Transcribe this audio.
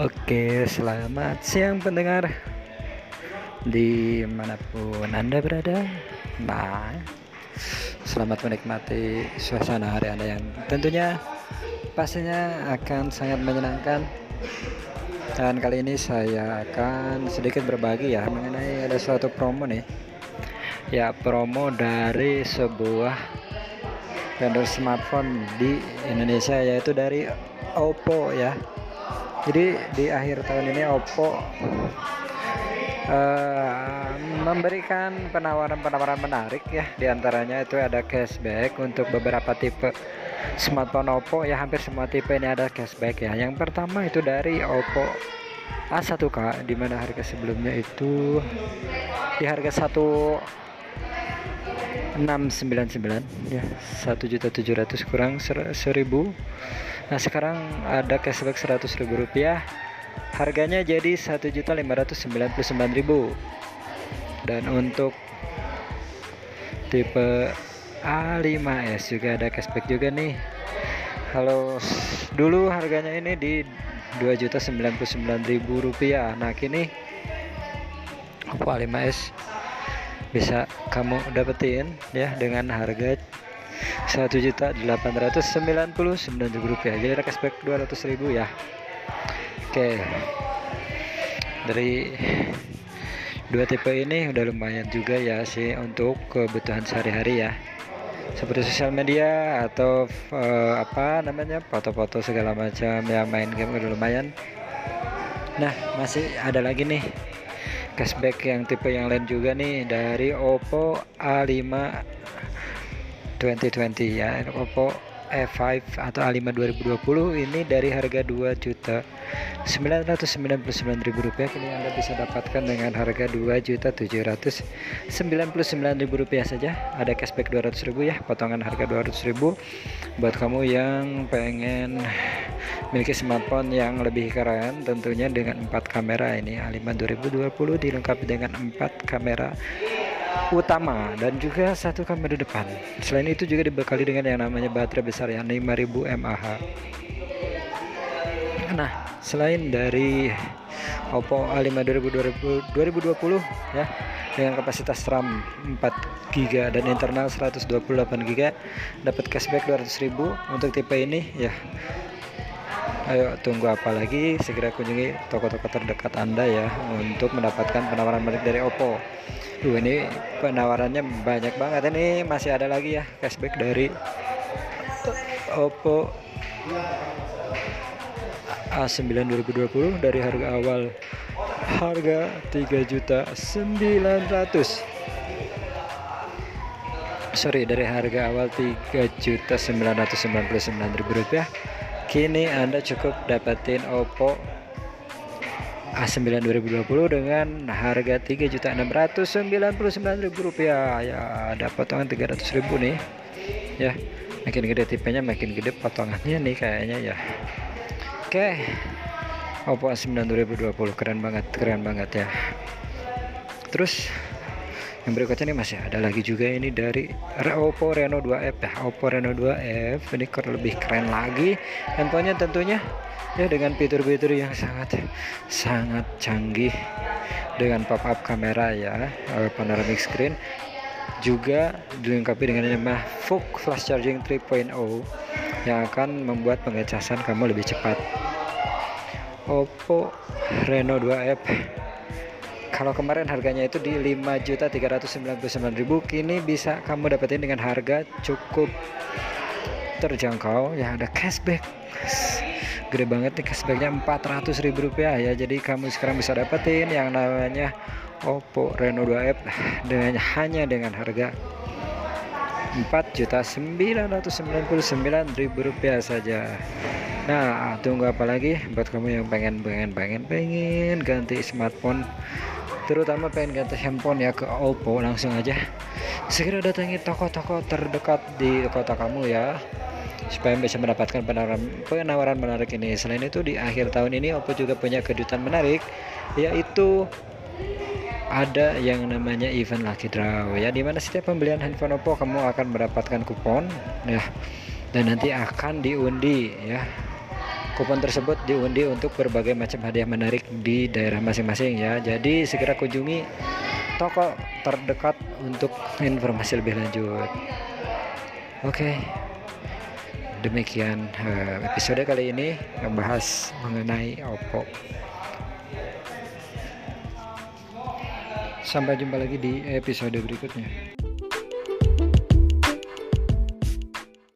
Oke, selamat siang pendengar. Di mana pun Anda berada Nah, selamat menikmati suasana hari Anda yang tentunya pastinya akan sangat menyenangkan. Dan kali ini saya akan sedikit berbagi ya mengenai ada suatu promo nih. Ya, promo dari sebuah vendor smartphone di Indonesia yaitu dari Oppo ya jadi di akhir tahun ini Oppo uh, memberikan penawaran-penawaran menarik ya. Di antaranya itu ada cashback untuk beberapa tipe smartphone Oppo ya. Hampir semua tipe ini ada cashback ya. Yang pertama itu dari Oppo A1K di mana harga sebelumnya itu di harga 1699 ya. 1.700 kurang 1000 Nah sekarang ada cashback 100 ribu rupiah. Harganya jadi 1.599.000 Dan untuk tipe A5S juga ada cashback juga nih. Kalau dulu harganya ini di 2.099.000 rupiah. Nah kini Oppo A5S bisa kamu dapetin ya dengan harga satu juta delapan ratus sembilan puluh sembilan ribu rupiah. Jadi ada cashback dua ratus ribu ya. Oke. Dari dua tipe ini udah lumayan juga ya sih untuk kebutuhan sehari-hari ya. Seperti sosial media atau uh, apa namanya foto-foto segala macam ya main game udah lumayan. Nah masih ada lagi nih cashback yang tipe yang lain juga nih dari Oppo A5 2020 ya. Oppo E5 atau A5 2020 ini dari harga 2 juta 999 ribu rupiah. Kini Anda bisa dapatkan dengan harga 2 juta 799 ribu rupiah saja. Ada cashback 200 ribu ya potongan harga 200 ribu. Buat kamu yang pengen memiliki smartphone yang lebih keren tentunya dengan 4 kamera ini. A5 2020 dilengkapi dengan 4 kamera utama dan juga satu kamera depan. Selain itu juga dibekali dengan yang namanya baterai besar yang 5000 mAh. Nah, selain dari Oppo A5 2020, 2020 ya dengan kapasitas RAM 4 GB dan internal 128 GB dapat cashback 200.000 untuk tipe ini ya Ayo tunggu apa lagi? Segera kunjungi toko-toko terdekat Anda ya untuk mendapatkan penawaran menarik dari Oppo. Duh ini penawarannya banyak banget. Ini masih ada lagi ya cashback dari Oppo A9 2020 dari harga awal. Harga 3 juta 900 sorry dari harga awal 3 juta 999 ribu rupiah kini anda cukup dapetin Oppo A9 2020 dengan harga 3.699.000 rupiah. Ya ada potongan 300.000 nih. Ya makin gede tipenya makin gede potongannya nih kayaknya ya. Oke Oppo A9 2020 keren banget keren banget ya. Terus yang berikutnya ini masih ada lagi juga ini dari Oppo Reno 2F ya. Oppo Reno 2F ini lebih keren lagi. Handphonenya tentunya ya dengan fitur-fitur yang sangat sangat canggih. Dengan pop-up kamera ya eh, panoramic screen. Juga dilengkapi dengan FUK flash charging 3.0 yang akan membuat pengecasan kamu lebih cepat. Oppo Reno 2F kalau kemarin harganya itu di 5.399.000 kini bisa kamu dapetin dengan harga cukup terjangkau. Ya ada cashback. Gede banget nih cashbacknya 400 ribu rupiah ya. Jadi kamu sekarang bisa dapetin yang namanya Oppo Reno 2F dengan hanya dengan harga 4.999.000 rupiah saja. Nah tunggu apa lagi? Buat kamu yang pengen pengen pengen pengen ganti smartphone terutama pengen ganti handphone ya ke Oppo langsung aja. Segera datangi toko-toko terdekat di kota kamu ya supaya bisa mendapatkan penawaran penawaran menarik ini. Selain itu di akhir tahun ini Oppo juga punya kejutan menarik yaitu ada yang namanya event lucky draw ya di mana setiap pembelian handphone Oppo kamu akan mendapatkan kupon ya dan nanti akan diundi ya kupon tersebut diundi untuk berbagai macam hadiah menarik di daerah masing-masing ya. Jadi segera kunjungi toko terdekat untuk informasi lebih lanjut. Oke. Demikian uh, episode kali ini membahas mengenai Oppo. Sampai jumpa lagi di episode berikutnya